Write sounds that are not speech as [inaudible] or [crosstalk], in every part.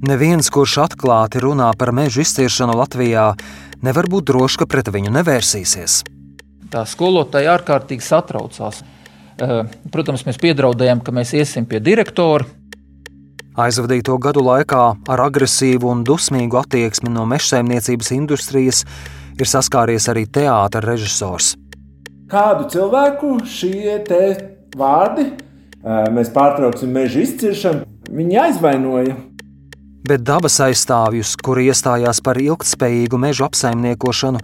Neviens, kurš atklāti runā par meža izciršanu Latvijā, nevar būt drošs, ka pret viņu nevērsīsies. Tā skolotāja ārkārtīgi satraucās. Eh, protams, mēs piedraudējām, ka mēs iesim pie direktora. Aizvadīto gadu laikā ar agresīvu un dusmīgu attieksmi no mežsaimniecības industrijas ir saskāries arī teātris režisors. Kādu cilvēku šie vārdi mēs pārtrauksim meža izciršanu, viņi aizvainoja bet dabas aizstāvjus, kuri iestājās par ilgspējīgu mežu apsaimniekošanu,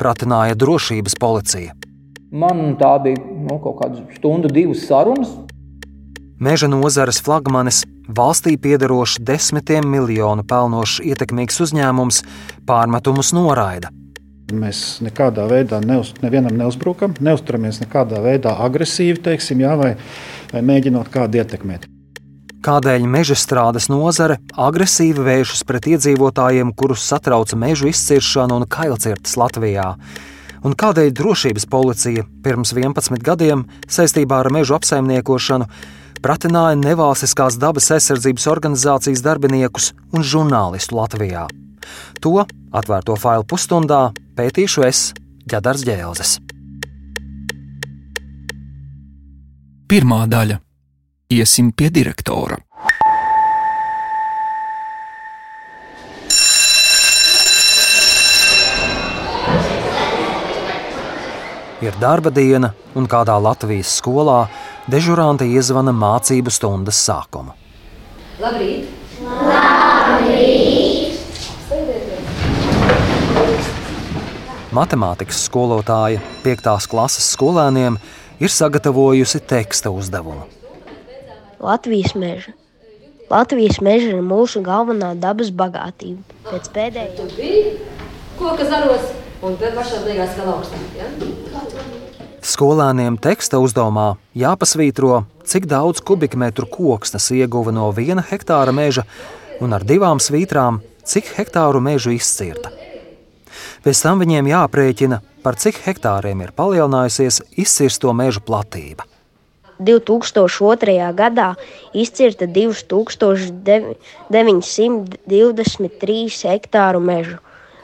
pratināja drošības policija. Man tā bija nu, kaut kāda stunda, divas sarunas. Meža nozares flagmanis, valstī piederošs desmitiem miljonu pelnošs ietekmīgs uzņēmums, pārmetumus noraida. Mēs nekādā veidā neuz, nevienam neuzbrukam, neuzturamies nekādā veidā agresīvi, teiksim, jā, vai, vai mēģinot kādu ietekmēt kādēļ meža strādes nozare agresīvi vēršas pret iedzīvotājiem, kurus satrauca mežu izciršana un kailcirtas Latvijā. Un kādēļ drošības policija pirms 11 gadiem saistībā ar mežu apsaimniekošanu pratināja nevalstiskās dabas aizsardzības organizācijas darbiniekus un žurnālistu Latvijā. To atvērto failu pusstundā pētīšu es, Ģedars Ģēlzes. Pirmā daļa Iesim pie direktora. Ir darba diena, un kādā Latvijas skolā dežurante iezvana mācību stundas sākumu. Labrīt! Labrīt! Matemātikas skolotāja 5. klases skolēniem ir sagatavojusi teksta uzdevumu. Latvijas meža. Latvijas meža ir mūsu galvenā dabas bagātība. Pēc pēdējā tur bija koka zaros, un tad pašā beigās vēl augstāk. Ja? Skolēniem teksta uzdevumā jāpasvītro, cik daudz kubikmetru koksnes ieguva no viena hektāra meža, un ar divām svītrām, cik hektāru mežu izcirta. Pēc tam viņiem jāprēķina, par cik hektāriem ir palielinājusies izcirsto mežu platība. 2002. gadā izcirta 2923 hektāru mežu,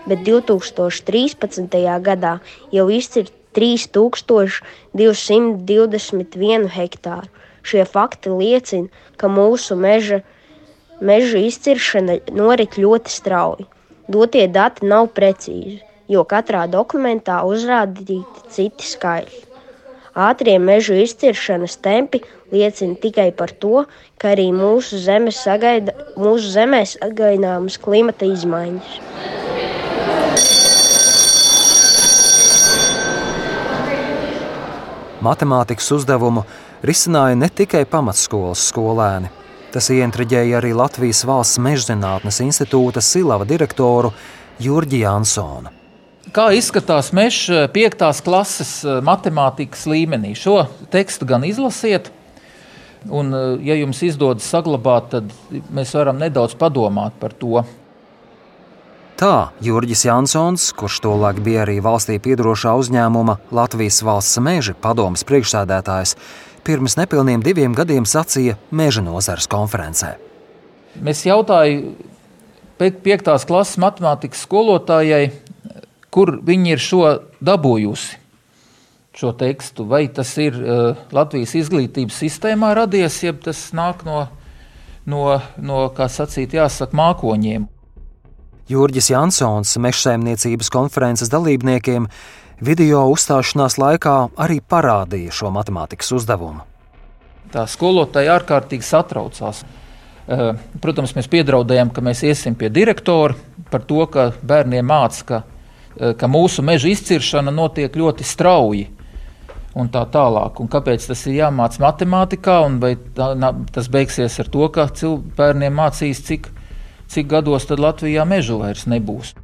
bet 2013. gadā jau izcirta 3221 hektāru. Šie fakti liecina, ka mūsu meža, meža izciršana norit ļoti strauji. Dotie dati nav precīzi, jo katrā dokumentā uzrādīti citi skaitļi. Ātrie mežu izciršanas tempi liecina tikai par to, ka arī mūsu, sagaida, mūsu zemē sagaidāmas klimata izmaiņas. Matemātikas uzdevumu risināja ne tikai pamatskolas skolēni. Tas ieintriģēja arī Latvijas Valsts mežzinātnes institūta Silava direktoru Jurģi Jansonu. Kā izskatās mežs 5. Eh, klases eh, matemātikas līmenī? Šo tekstu gan izlasiet, un, eh, ja jums izdodas saglabāt, tad mēs varam nedaudz padomāt par to. Tā Jurģis Jansons, kurš tolaik bija arī valstī piedarošā uzņēmuma Latvijas valsts meža padomas priekšsēdētājs, pirms nepilniem diviem gadiem sacīja meža nozares konferencē. Mēs jautājām 5. klases matemātikas skolotājai, kur viņi ir šo dabūjusi. Šo tekstu, vai tas ir uh, Latvijas izglītības sistēmā radies, jeb tas nāk no, no, no kā sacīt, jāsaka, mākoņiem. Jurģis Jansons, mežsaimniecības konferences dalībniekiem, video uzstāšanās laikā arī parādīja šo matemātikas uzdevumu. Tā skolotāja ārkārtīgi satraucās. Eh, protams, mēs piedraudējām, ka mēs iesim pie direktora par to, ka bērniem mācīja, Eh, ka mūsu meža izciršana notiek ļoti strauji. Un tā tālāk. Un kāpēc tas ir jāmācās matemātikā, un vai tā, tas beigsies ar to, ka bērniem mācīs, cik, cik gados Latvijā mežu vairs nebūs.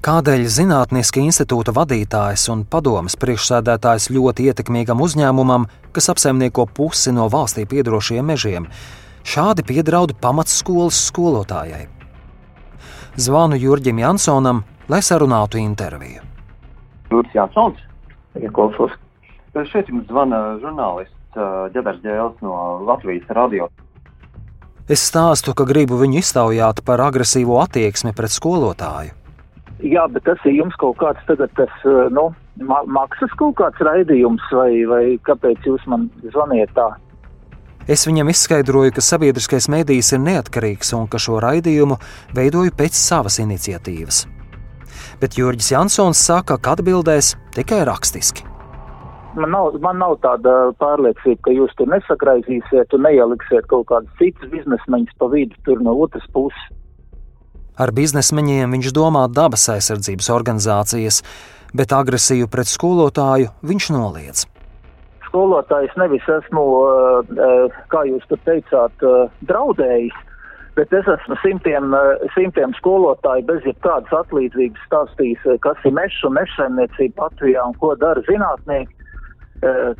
Kādēļ Zinātniska institūta vadītājs un padomas priekšsēdētājs ļoti ietekmīgam uzņēmumam, kas apsaimnieko pusi no valstī piedarošiem mežiem, šādi piedraud pamatskolas skolotājai? Zvanu Jurģim Jansonam, lai sarunātu interviju. Jūras Jāsons, Iekolfus. Šeit jums zvana žurnālists Ģedars Ģēls no Latvijas radio. Es stāstu, ka gribu viņu iztaujāt par agresīvo attieksmi pret skolotāju. Jā, bet tas ir jums kaut kāds tagad, tas, nu, ma maksas kaut kāds raidījums, vai, vai kāpēc jūs man zvaniet tā? Es viņam izskaidroju, ka sabiedriskais mēdījis ir neatkarīgs un ka šo raidījumu veidoju pēc savas iniciatīvas. Bet Jurģis Jansons saka, ka atbildēs tikai rakstiski. Man nav, man nav tāda pārliecība, ka jūs tur nesakraizīsiet un neieliksiet kaut kādas citas biznesmeņas pa vidu tur no otras puses. Ar biznesmeņiem viņš domā dabas aizsardzības organizācijas, bet agresiju pret skolotāju viņš noliedz. Skolotājs nevis esmu, kā jūs tur teicāt, draudējis, bet es esmu simtiem, simtiem skolotāju bez jebkādas atlīdzības stāstījis, kas ir mežs un mežsaimniecība Latvijā un ko dara zinātnieki.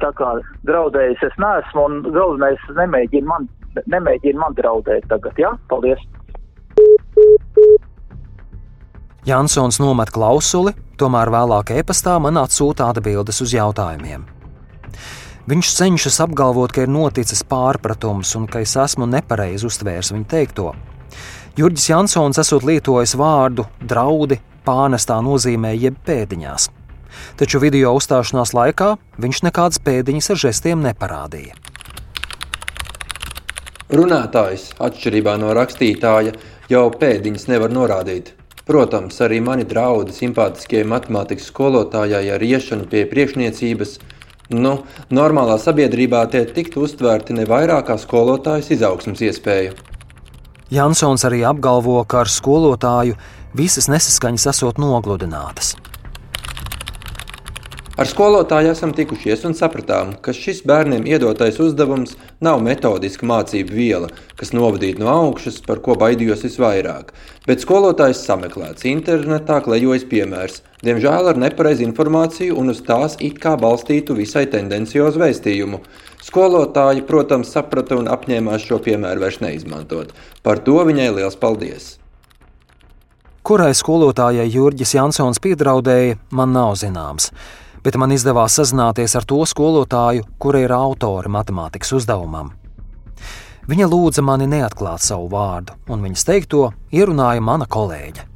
Tā kā draudējis es neesmu, un galvenais nemēģina man, nemēģina man draudēt tagad, jā? Ja? Paldies! Jansons nomet klausuli, tomēr vēlāk e-pastā man atsūta atbildes uz jautājumiem. Viņš cenšas apgalvot, ka ir noticis pārpratums un ka es esmu nepareizi uztvērs viņa teikto. Jurģis Jansons esot lietojis vārdu draudi pānestā nozīmē jeb pēdiņās taču video uzstāšanās laikā viņš nekādas pēdiņas ar žestiem neparādīja. Runātājs, atšķirībā no rakstītāja, jau pēdiņas nevar norādīt. Protams, arī mani draudi simpātiskajai matemātikas skolotājai ar iešanu pie priekšniecības. Nu, normālā sabiedrībā tie tiktu uztvērti ne vairāk kā skolotājas izaugsmas iespēja. Jansons arī apgalvo, ka ar skolotāju visas nesaskaņas esot nogludinātas. Ar skolotāju esam tikušies un sapratām, ka šis bērniem iedotais uzdevums nav metodiska mācību viela, kas novadīta no augšas, par ko baidījos visvairāk. Bet skolotājs sameklēts internetā, klejojas piemērs, diemžēl ar nepareizu informāciju un uz tās it kā balstītu visai tendenciozu vēstījumu. Skolotāji, protams, saprata un apņēmās šo piemēru vairs neizmantot. Par to viņai liels paldies! Kurai skolotājai Jurģis Jansons piedraudēja, man nav zināms bet man izdevās sazināties ar to skolotāju, kura ir autore matemātikas uzdevumam. Viņa lūdza mani neatklāt savu vārdu, un viņas teikto ierunāja mana kolēģe.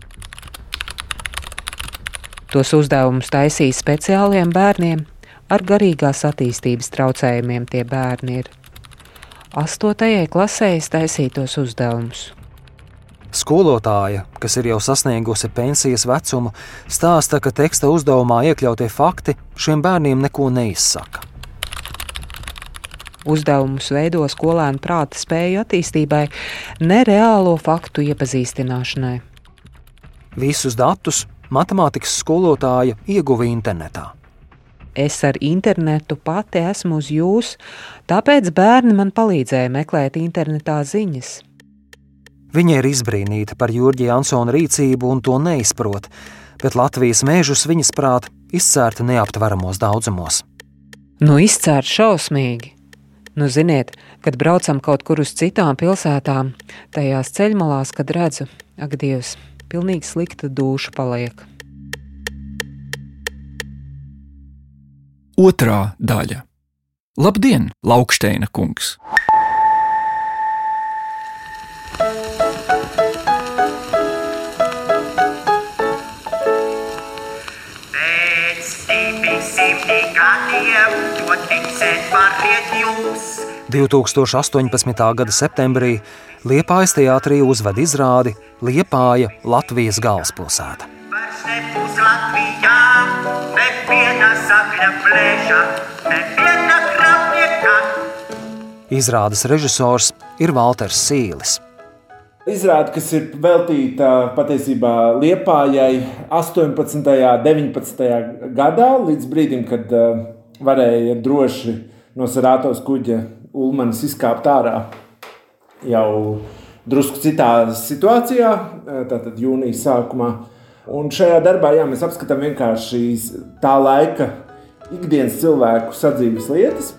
Tos uzdevumus taisīja speciāliem bērniem, ar garīgās attīstības traucējumiem tie bērni ir. Astotajai klasē es taisīju tos uzdevumus. Skolotāja, kas ir jau sasniegusi pensijas vecumu, stāsta, ka teksta uzdevumā iekļautie fakti šiem bērniem neko neizsaka. Uzdevumus veido skolēnu prāta spēju attīstībai, nereālo faktu iepazīstināšanai. Visus datus matemātikas skolotāja ieguva internetā. Es ar internetu pati esmu uz jums, tāpēc bērni man palīdzēja meklēt internetā ziņas. Viņa ir izbrīnīta par Jurģa Jansona rīcību un to neizprot, bet Latvijas mēžus viņas prāt izcērta neaptveramos daudzumos. Nu, izcērt šausmīgi! Nu, ziniet, kad braucam kaut kur uz citām pilsētām, tajās ceļmalās, kad redzu, ak, Dievs, pilnīgi slikta duša paliek. Otrā daļa. Labdien, Lauksteina kungs! Gadiem, to ticēt variet jūs. 2018. gada septembrī Liepājas teātrī uzved izrādi Liepāja Latvijas galvaspilsēta. Izrādes režisors ir Valters Sīlis. Izrāda, kas ir veltīta patiesībā Liepājai 18. un 19. gadā, līdz brīdim, kad uh, varēja droši no Sarātovas kuģa Ulmanis izkāpt ārā jau drusku citā situācijā, uh, tātad jūnijas sākumā. Un šajā darbā jā, mēs apskatām vienkārši tā laika ikdienas cilvēku sadzīves lietas.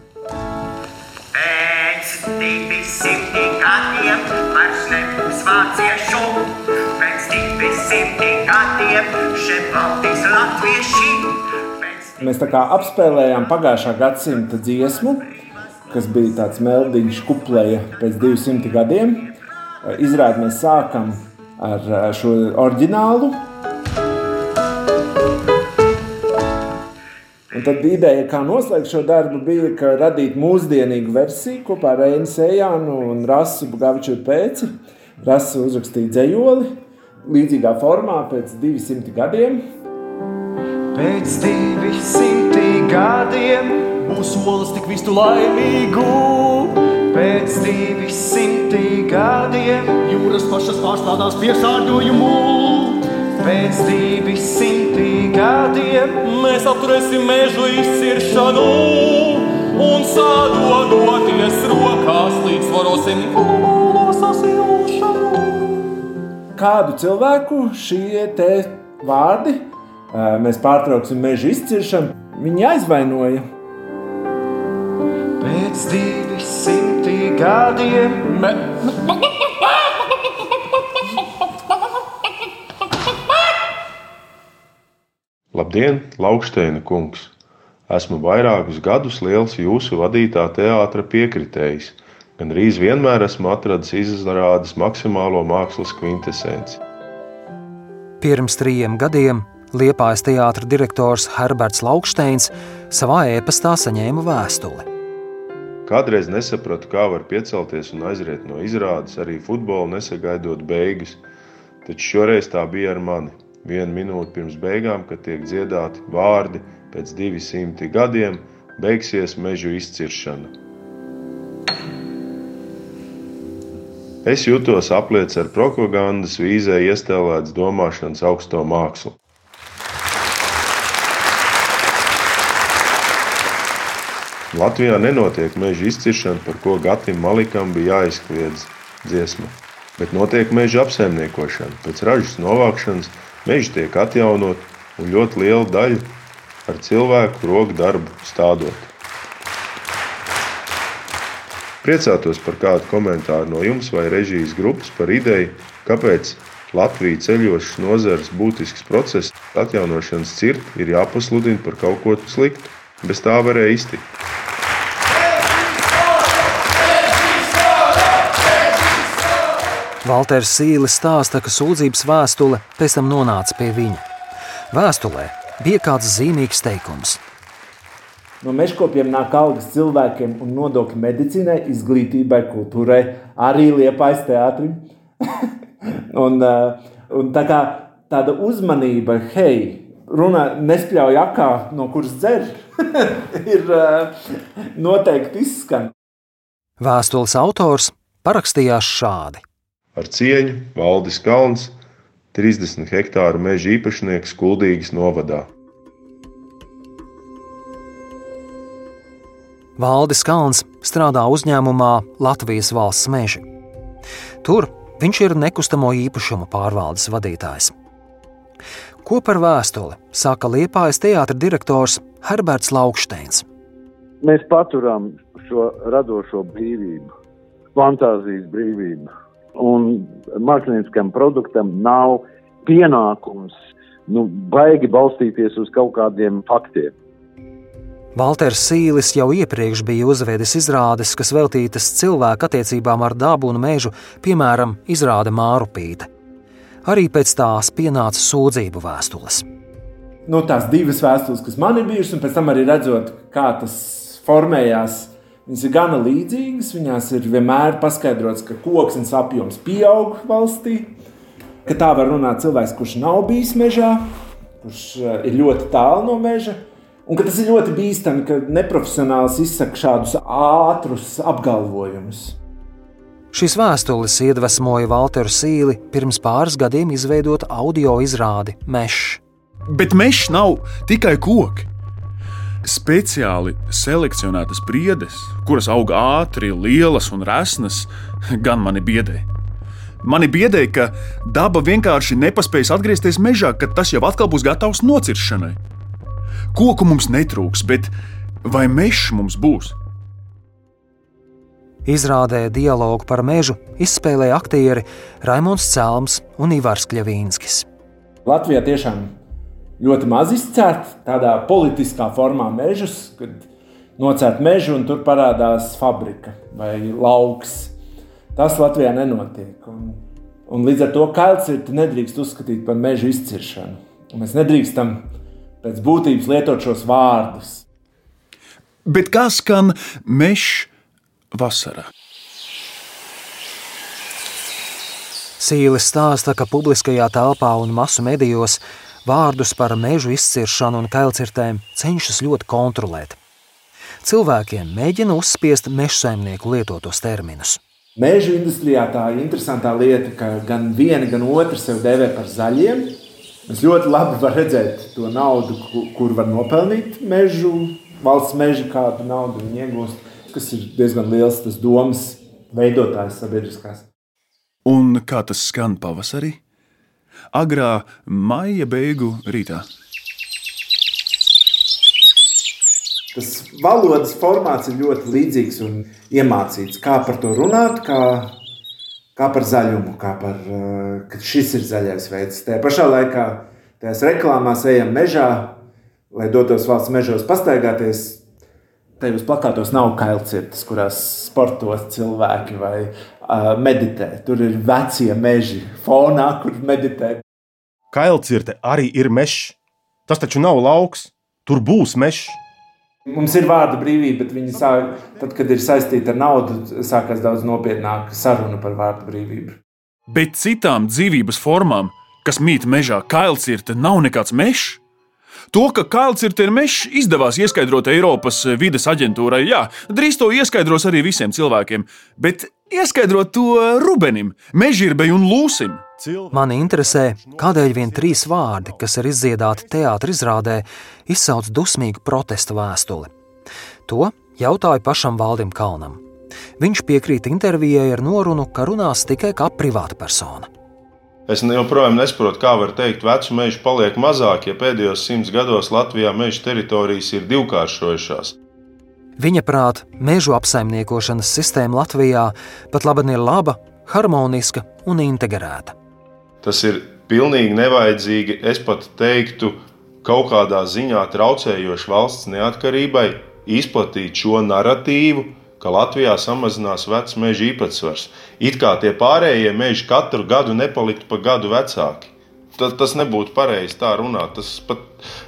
Pēc 200 gadiem vairs nebūs vāciešu, pēc 200 gadiem šeit valdīs latvieši. Mēs tā kā apspēlējām pagājušā gadsimta dziesmu, kas bija tāds meldiņš kuplēja pēc 200 gadiem. Izrādi mēs sākam ar šo oriģinālu. Un tad ideja, kā noslēgt šo darbu, bija radīt mūsdienīgu versiju kopā ar Reinu Sējānu un Rasu Bugaviču pēci. Rasa uzrakstīja dzējoli līdzīgā formā pēc 200 gadiem. Pēc 200 gadiem būs solis tik visu laimīgu. Pēc 200 gadiem jūras pašas pārstrādās piesārņojumu. Pēc 200 gadiem mēs apturēsim mežu izciršanu un sadodoties rokās līdzsvarosim globālo sasilšanu. Kādu cilvēku šie te vārdi mēs pārtrauksim mežu izciršanu, viņi aizvainoja. Pēc 200 gadiem. Me... Labdien, Lauksteina kungs! Esmu vairākus gadus liels jūsu vadītā teātra piekritējs. Gan arī vienmēr esmu atradis izrādes maksimālo mākslas kvintesenci. Pirms trījiem gadiem Liepājas teātra direktors Herberts Lauksteins savā ēpastā saņēma vēstuli. Kādreiz nesapratu, kā var piecelties un aiziet no izrādes, arī futbolu nesagaidot beigas, taču šoreiz tā bija ar mani vienu minūti pirms beigām, kad tiek dziedāti vārdi pēc 200 gadiem, beigsies mežu izciršana. Es jutos apliec ar propagandas vīzē iestēlēts domāšanas augsto mākslu. Latvijā nenotiek meža izciršana, par ko Gatim Malikam bija jāizkliedz dziesma, bet notiek meža apsaimniekošana. Pēc ražas novākšanas Meži tiek atjaunot un ļoti liela daļa ar cilvēku roku darbu stādot. Priecātos par kādu komentāru no jums vai režijas grupas par ideju, kāpēc Latvijas ceļošanas nozares būtisks process atjaunošanas cirti ir jāpasludina par kaut ko sliktu. Bez tā varēja iztikt. Valters Sīlis stāsta, ka sūdzības vēstule pēc tam nonāca pie viņa. Vēstulē bija kāds zīmīgs teikums. No mežkopiem nāk algas cilvēkiem un nodokļi medicīnai, izglītībai, kultūrai, arī liepais teātrim. [laughs] un, eh, un tā kā tāda uzmanība, hei, runā, nespļauj akā, no kuras dzer, [laughs] ir eh, noteikti izskan. Vēstules autors parakstījās šādi. Ar cieņu Valdis Kalns, 30 hektāru meža īpašnieks Kuldīgas novadā. Valdis Kalns strādā uzņēmumā Latvijas valsts meži. Tur viņš ir nekustamo īpašumu pārvaldes vadītājs. Ko par vēstuli saka Liepājas teātra direktors Herberts Lauksteins. Mēs paturām šo radošo brīvību, fantāzijas brīvību un mākslinieckam produktam nav pienākums nu, baigi balstīties uz kaut kādiem faktiem. Valters Sīlis jau iepriekš bija uzvedis izrādes, kas veltītas cilvēku attiecībām ar dabu un mežu, piemēram, izrāde Mārupīte. Arī pēc tās pienāca sūdzību vēstules. Nu, tās divas vēstules, kas man ir bijušas, un pēc tam arī redzot, kā tas formējās Viņas ir gana līdzīgas. Viņās ir vienmēr paskaidrots, ka koksnes apjoms pieaug valstī, ka tā var runāt cilvēks, kurš nav bijis mežā, kurš eh, ir ļoti tālu no meža. Un tas ir ļoti bīstami, ka neprofesionāls izsaka šādus ātrus apgalvojumus. Šīs vēstules iedvesmoja Walteru Sīli pirms pāris gadiem izveidot audio izrādi Mežs. Bet mežs nav tikai koki speciāli selekcionētas priedes, kuras aug ātri, lielas un resnas, gan mani biedē. Mani biedē, ka daba vienkārši nepaspējas atgriezties mežā, kad tas jau atkal būs gatavs nociršanai. Koku mums netrūks, bet vai mežs mums būs? Izrādē dialogu par mežu izspēlēja aktieri Raimons Cēlms un Ivars Kļavīnskis. Latvijā tiešām ļoti maz izcērt tādā politiskā formā mežus, kad nocērt mežu un tur parādās fabrika vai lauks. Tas Latvijā nenotiek. Un, un līdz ar to kailcirti nedrīkst uzskatīt par meža izciršanu. Un mēs nedrīkstam pēc būtības lietot šos vārdus. Bet kā skan mežs vasarā? Sīlis stāsta, ka publiskajā telpā un masu medijos vārdus par mežu izciršanu un kailcirtēm cenšas ļoti kontrolēt. Cilvēkiem mēģina uzspiest meža saimnieku lietotos terminus. Meža industrijā tā ir interesanta lieta, ka gan viena, gan otra sev dēvē par zaļiem. Mēs ļoti labi varam redzēt to naudu, kur var nopelnīt mežu, valsts meža, kādu naudu viņi iegūst, kas ir diezgan liels tas domas veidotājs sabiedriskās. Un kā tas skan pavasarī? Agrā maija beigu rītā. Tas valodas formāts ir ļoti līdzīgs un iemācīts. Kā par to runāt, kā, kā par zaļumu, kā par uh, ka šis ir zaļais veids. Tajā pašā laikā tajās reklāmās ejam mežā, lai dotos valsts mežos pastaigāties. Tajos plakātos nav kailcirtas, kurās sporto cilvēki vai uh, meditē. Tur ir vecie meži fonā, kur meditē. Kailcirte arī ir mežs. Tas taču nav lauks. Tur būs mežs. Mums ir vārda brīvība, bet viņi sāk, tad, kad ir saistīta ar naudu, sākās daudz nopietnāka saruna par vārda brīvību. Bet citām dzīvības formām, kas mīt mežā, kailcirte nav nekāds mežs. To, ka kailcirte ir mežs, izdevās ieskaidrot Eiropas vides aģentūrai. Jā, drīz to ieskaidros arī visiem cilvēkiem, bet ieskaidrot to Rubenim, Mežģīrbei un Lūsim. Mani interesē, kādēļ vien trīs vārdi, kas ir izdziedāti teātris izrādē, izsauc dusmīgu protesta vēstuli. To jautāju pašam Valdim Kalnam. Viņš piekrīt intervijai ar norunu, ka runās tikai kā privāta persona. Es joprojām nesaprotu, kā var teikt, ka vecu mežu paliek mazāk, ja pēdējos simts gados Latvijā meža teritorijas ir divkāršojušās. Viņa prāt, mežu apsaimniekošanas sistēma Latvijā pat labi ir laba, harmoniska un integrēta. Tas ir pilnīgi nevajadzīgi, es pat teiktu, kaut kādā ziņā traucējoši valsts neatkarībai izplatīt šo narratīvu, ka Latvijā samazinās vecā meža īpatsvars. It kā tie pārējie meži katru gadu nepaliktu pa gadu vecāki. Tas, tas nebūtu pareizi tā runāt. Tas pat,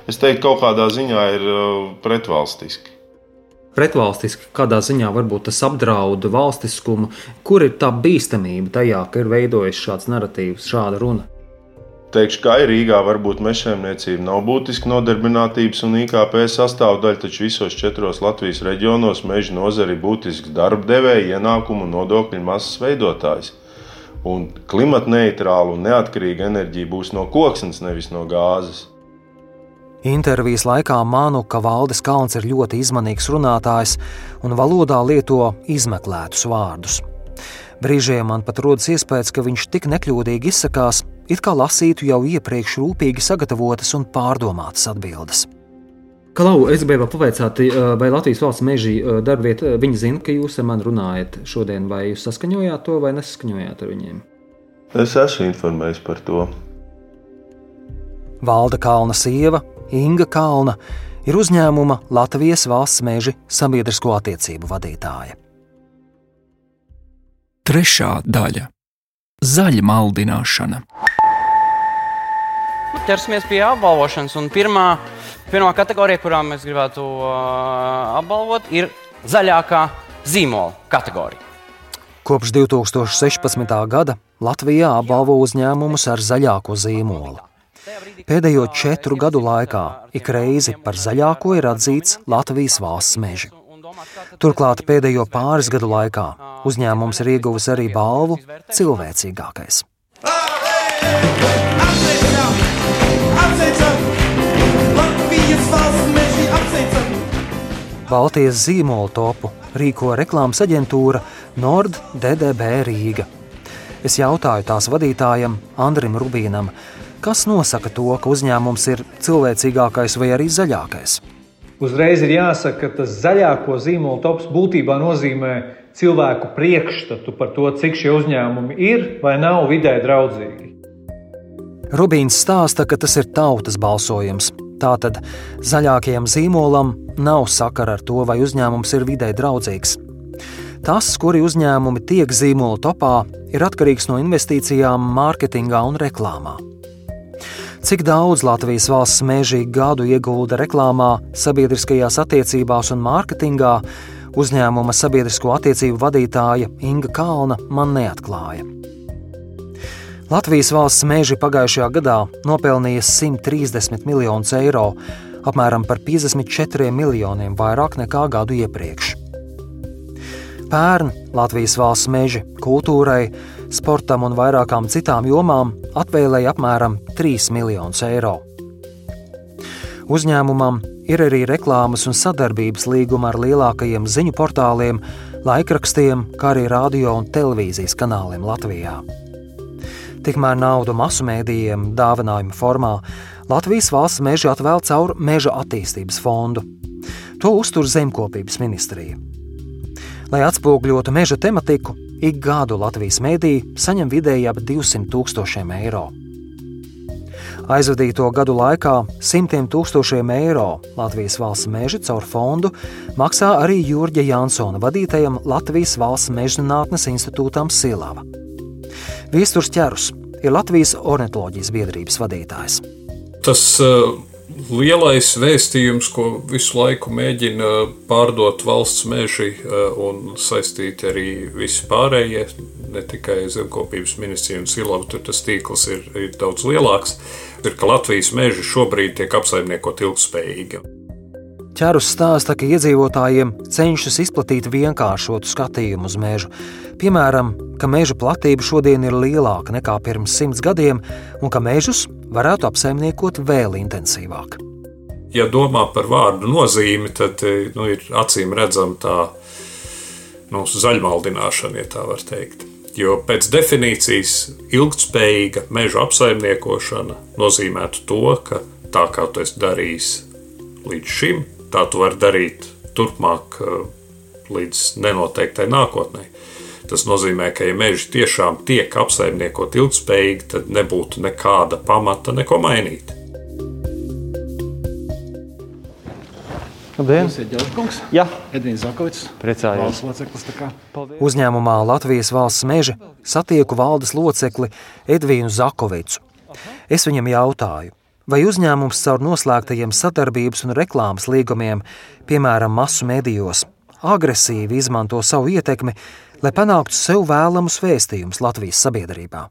es teiktu, kaut kādā ziņā ir uh, pretvalstiski. Pretvalstiski, kādā ziņā varbūt tas apdraud valstiskumu, kur ir tā bīstamība tajā, ka ir veidojis šāds narratīvs, šāda runa. Teikšu, ka Rīgā varbūt mežsaimniecība nav būtiska nodarbinātības un IKP sastāvdaļa, taču visos četros Latvijas reģionos meža nozare ir būtisks darba devēja, ienākumu un nodokļu masas veidotājs. Un klimata neitrāla un neatkarīga enerģija būs no koksnes, nevis no gāzes. Intervijas laikā manu, ka Valdis Kalns ir ļoti izmanīgs runātājs un valodā lieto izmeklētus vārdus. Brīžiem man pat rodas iespējas, ka viņš tik nekļūdīgi izsakās, it kā lasītu jau iepriekš rūpīgi sagatavotas un pārdomātas atbildes. Klau, es gribēju pavaicāt, vai Latvijas valsts meža darbvieta, viņi zina, ka jūs ar mani runājat šodien, vai jūs saskaņojāt to vai nesaskaņojāt ar viņiem? Es esmu informējis par to. Valda Kalna sieva, Inga Kalna, ir uzņēmuma Latvijas valsts meža sabiedrisko attiecību vadītāja. Trešā daļa - zaļa maldināšana. Ķersimies pie apbalvošanas. Pirmā, pirmā kategorija, kurā mēs gribētu uh, apbalvot, ir zaļākā zīmola kategorija. Kopš 2016. gada Latvijā apbalvo uzņēmumus ar zaļāko zīmolu. Pēdējo četru gadu laikā ik reizi par zaļāko ir atzīts Latvijas valsts meži. Turklāt pēdējo pāris gadu laikā uzņēmums ir ieguvis arī balvu cilvēcīgākais. Baltijas zīmola topu rīko reklāmas aģentūra Nord DDB Rīga. Es jautāju tās vadītājam Andrim Rubīnam, kas nosaka to, ka uzņēmums ir cilvēcīgākais vai arī zaļākais. Uzreiz ir jāsaka, ka tas zaļāko zīmolu tops būtībā nozīmē cilvēku priekšstatu par to, cik šie uzņēmumi ir vai nav vidē draudzīgi. Rubīns stāsta, ka tas ir tautas balsojums. Tātad zaļākajam zīmolam nav sakara ar to, vai uzņēmums ir vidē draudzīgs. Tas, kuri uzņēmumi tiek zīmola topā, ir atkarīgs no investīcijām, mārketingā un reklāmā. Cik daudz Latvijas valsts meži gadu iegulda reklāmā, sabiedriskajās attiecībās un mārketingā, uzņēmuma sabiedrisko attiecību vadītāja Inga Kalna man neatklāja. Latvijas valsts meži pagājušajā gadā nopelnīja 130 miljonus eiro, apmēram par 54 miljoniem vairāk nekā gadu iepriekš. Pērn Latvijas valsts meži kultūrai, sportam un vairākām citām jomām atvēlēja apmēram 3 miljonus eiro. Uzņēmumam ir arī reklāmas un sadarbības līguma ar lielākajiem ziņu portāliem, laikrakstiem, kā arī radio un televīzijas kanāliem Latvijā. Tikmēr naudu masu mēdījiem dāvinājuma formā Latvijas valsts meža atvēl caur Meža attīstības fondu. To uztur Zemkopības ministrija. Lai atspoguļotu meža tematiku, ik gadu Latvijas mēdī saņem vidēji ap 200 tūkstošiem eiro. Aizvadīto gadu laikā simtiem tūkstošiem eiro Latvijas valsts meža caur fondu maksā arī Jurģa Jansona vadītajam Latvijas valsts mežzinātnes institūtam Silava. Viesturs ķerus ir Latvijas ornitoloģijas biedrības vadītājs. Tas uh, lielais vēstījums, ko visu laiku mēģina pārdot valsts meži uh, un saistīt arī visi pārējie, ne tikai zemkopības ministrija un silava, tur tas tīkls ir, ir daudz lielāks, ir, ka Latvijas meži šobrīd tiek apsaimniekot ilgspējīgi. Čērus stāsta, ka iedzīvotājiem cenšas izplatīt vienkāršotu skatījumu uz mežu. Piemēram, ka meža platība šodien ir lielāka nekā pirms simts gadiem, un ka mežus varētu apsaimniekot vēl intensīvāk. Ja domā par vārdu nozīmi, tad nu, ir acīm redzama tā nu, zaļmaldināšana, ja tā var teikt. Jo pēc definīcijas ilgspējīga meža apsaimniekošana nozīmētu to, ka tā kā tu esi darījis līdz šim, tā tu vari darīt turpmāk eh, līdz nenoteiktai nākotnē. Tas nozīmē, ka, ja meži tiešām tiek apsaimniekot ilgspējīgi, tad nebūtu nekāda pamata neko mainīt. Labdien! Jā, Edvīns Zakovits. Priecājos. Uzņēmumā Latvijas valsts meža satieku valdes locekli Edvīnu Zakovicu. Es viņam jautāju, vai uzņēmums caur noslēgtajiem sadarbības un reklāmas līgumiem, piemēram, masu medijos, agresīvi izmanto savu ietekmi, lai panāktu sev vēlamus vēstījumus Latvijas sabiedrībā.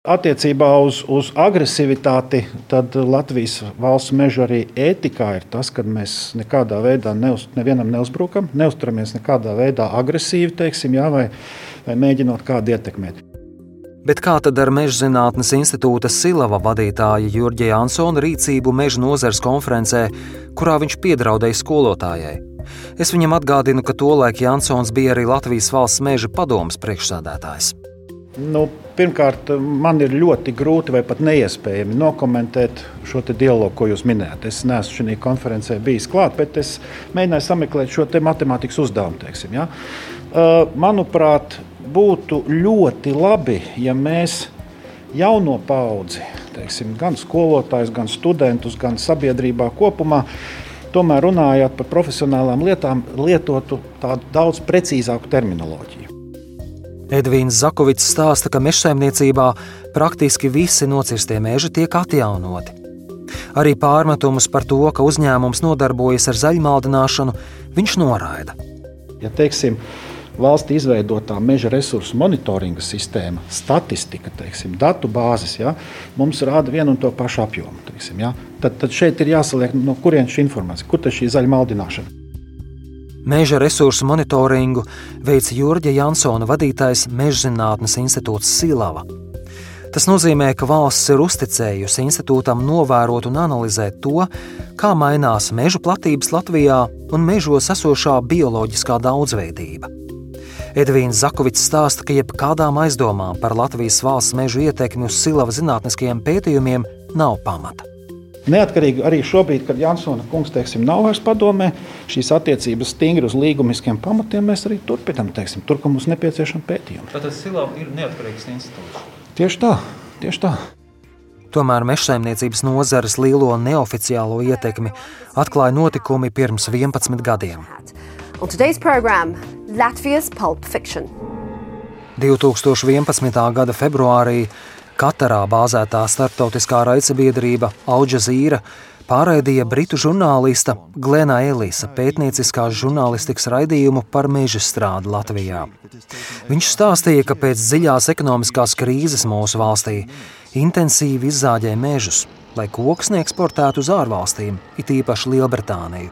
Attiecībā uz, uz agresivitāti, tad Latvijas valsts meža arī ētikā ir tas, ka mēs nekādā veidā neuz, nevienam neuzbrukam, neuzturamies nekādā veidā agresīvi, teiksim, jā, vai, vai mēģinot kādu ietekmēt. Bet kā tad ar Meža zinātnes institūta Silava vadītāja Jurģa Jansona rīcību meža nozares konferencē, kurā viņš piedraudēja skolotājai? Es viņam atgādinu, ka tolaik Jansons bija arī Latvijas valsts meža padomas priekšsādātājs. Nu, pirmkārt, man ir ļoti grūti vai pat neiespējami nokomentēt šo dialogu, ko jūs minējāt. Es neesmu šajā konferencē bijis klāt, bet es mēģināju sameklēt šo matemātikas uzdevumu. Teiksim, ja? Manuprāt, būtu ļoti labi, ja mēs jauno paudzi, teiksim, gan skolotājus, gan studentus, gan sabiedrībā kopumā, tomēr runājot par profesionālām lietām, lietotu tādu daudz precīzāku terminoloģiju. Edvīns Zakovits stāsta, ka mežsaimniecībā praktiski visi nocirstie meži tiek atjaunoti. Arī pārmetumus par to, ka uzņēmums nodarbojas ar zaļmaldināšanu, viņš noraida. Ja teiksim, valsts izveidotā meža resursu monitoringa sistēma, statistika, teiksim, datu bāzes, ja, mums rāda vienu un to pašu apjomu. Teiksim, ja. tad, tad šeit ir jāsaliek, no kurienes šī informācija, kur ir šī zaļa maldināšana. Meža resursu monitoringu veica Jurģa Jansona vadītais Meža zinātnes institūts Silava. Tas nozīmē, ka valsts ir uzticējusi institūtam novērot un analizēt to, kā mainās meža platības Latvijā un mežos esošā bioloģiskā daudzveidība. Edvīns Zakovits stāsta, ka jebkādām aizdomām par Latvijas valsts mežu ietekmi uz silava zinātniskajiem pētījumiem nav pamata. Neatkarīgi arī šobrīd, kad Jansona kungs teiksim, nav vairs padomē, šīs attiecības stingri uz līgumiskiem pamatiem mēs arī turpinām, teiksim, tur, kur mums nepieciešama pētījuma. Tātad Silava ir neatkarīgs institūts. Tieši tā, tieši tā. Tomēr mežsaimniecības nozares lielo neoficiālo ietekmi atklāja notikumi pirms 11 gadiem. On today's program, Latvijas Pulp Fiction. 2011. gada februārī Katarā bāzētā starptautiskā raidsabiedrība Alžīra pārraidīja britu žurnālista Glena Elisa pētnieciskās žurnālistikas raidījumu par meža strādi Latvijā. Viņš stāstīja, ka pēc dziļās ekonomiskās krīzes mūsu valstī intensīvi izzāģē mežus, lai koks neeksportētu uz ārvalstīm, it īpaši Lielbritāniju.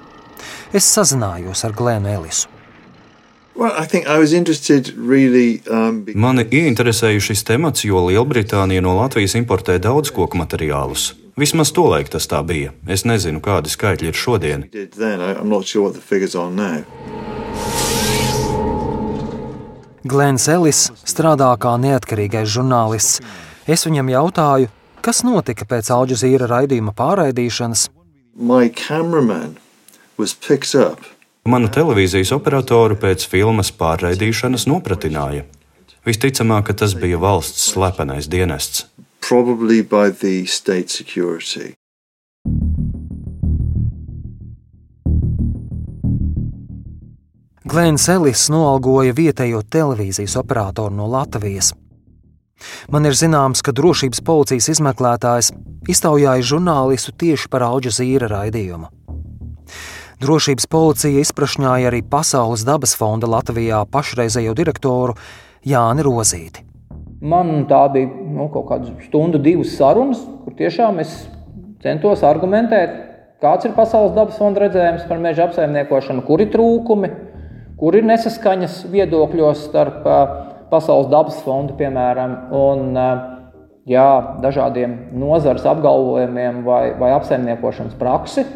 Es sazinājos ar Glenu Elisu. Mani ieinteresēja šis temats, jo Lielbritānija no Latvijas importē daudz koku materiālus. Vismaz tolaik tas tā bija. Es nezinu, kādi skaitļi ir šodien. Glens Ellis strādā kā neatkarīgais žurnālists. Es viņam jautāju, kas notika pēc Alžīra raidījuma pārraidīšanas. My cameraman was picked up Manu televīzijas operatoru pēc filmas pārraidīšanas nopratināja. Visticamāk, ka tas bija valsts slepenais dienests. Glēns Ellis noalgoja vietējo televīzijas operatoru no Latvijas. Man ir zināms, ka drošības policijas izmeklētājs iztaujāja žurnālistu tieši par Alžīra raidījumu. Drošības policija izprašņāja arī Pasaules dabas fonda Latvijā pašreizējo direktoru Jāni Rozīti. Man tā bija nu, kaut kāda stundu, divas sarunas, kur tiešām es centos argumentēt, kāds ir Pasaules dabas fonda redzējums par meža apsaimniekošanu, kur ir trūkumi, kur ir nesaskaņas viedokļos starp Pasaules dabas fondu, piemēram, un jā, dažādiem nozares apgalvojumiem vai, vai apsaimniekošanas praksi.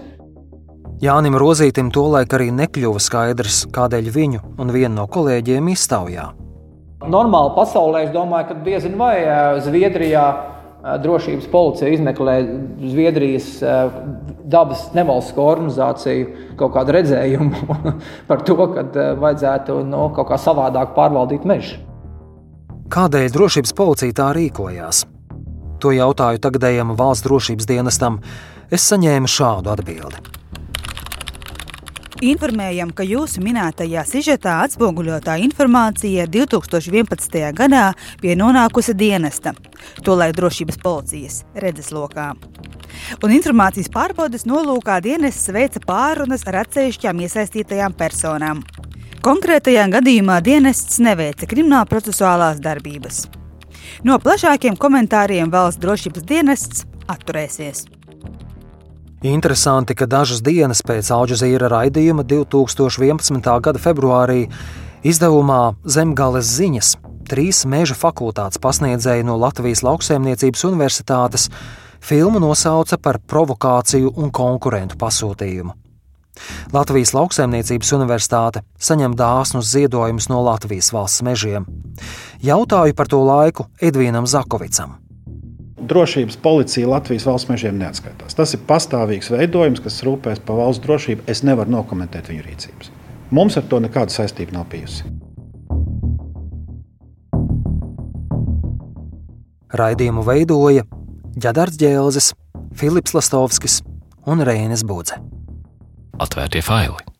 Jānim Rozītim tolaik arī nekļuva skaidrs, kādēļ viņu un vienu no kolēģiem iztaujā. Normāli pasaulē es domāju, ka diezin vai Zviedrijā drošības policija izmeklē Zviedrijas dabas nevalstisko organizāciju kaut kādu redzējumu [laughs] par to, ka vajadzētu no, nu, kaut kā savādāk pārvaldīt mežu. Kādēļ drošības policija tā rīkojās? To jautāju tagadējam valsts drošības dienestam. Es saņēmu šādu atbildi. Informējam, ka jūsu minētajā sižetā atspoguļotā informācija 2011. gadā bija nonākusi dienesta, tolaik drošības policijas redzeslokā. Un informācijas pārbaudes nolūkā dienests veica pārunas ar atsevišķām iesaistītajām personām. Konkrētajā gadījumā dienests neveica krimināla procesuālās darbības. No plašākiem komentāriem valsts drošības dienests atturēsies. Interesanti, ka dažas dienas pēc Alžīra raidījuma 2011. gada februārī izdevumā Zemgales ziņas trīs meža fakultātes pasniedzēji no Latvijas Lauksaimniecības Universitātes filmu nosauca par provokāciju un konkurentu pasūtījumu. Latvijas Lauksaimniecības Universitāte saņem dāsnus ziedojumus no Latvijas valsts mežiem. Jautāju par to laiku Edvīnam Zakovicam drošības policija Latvijas valsts mežiem neatskaitās. Tas ir pastāvīgs veidojums, kas rūpēs par valsts drošību. Es nevaru nokomentēt viņu rīcības. Mums ar to nekāda saistība nav bijusi. Raidījumu veidoja Džadars Džēlzes, Filips Lastovskis un Reinis Budze. Atvērtie faili!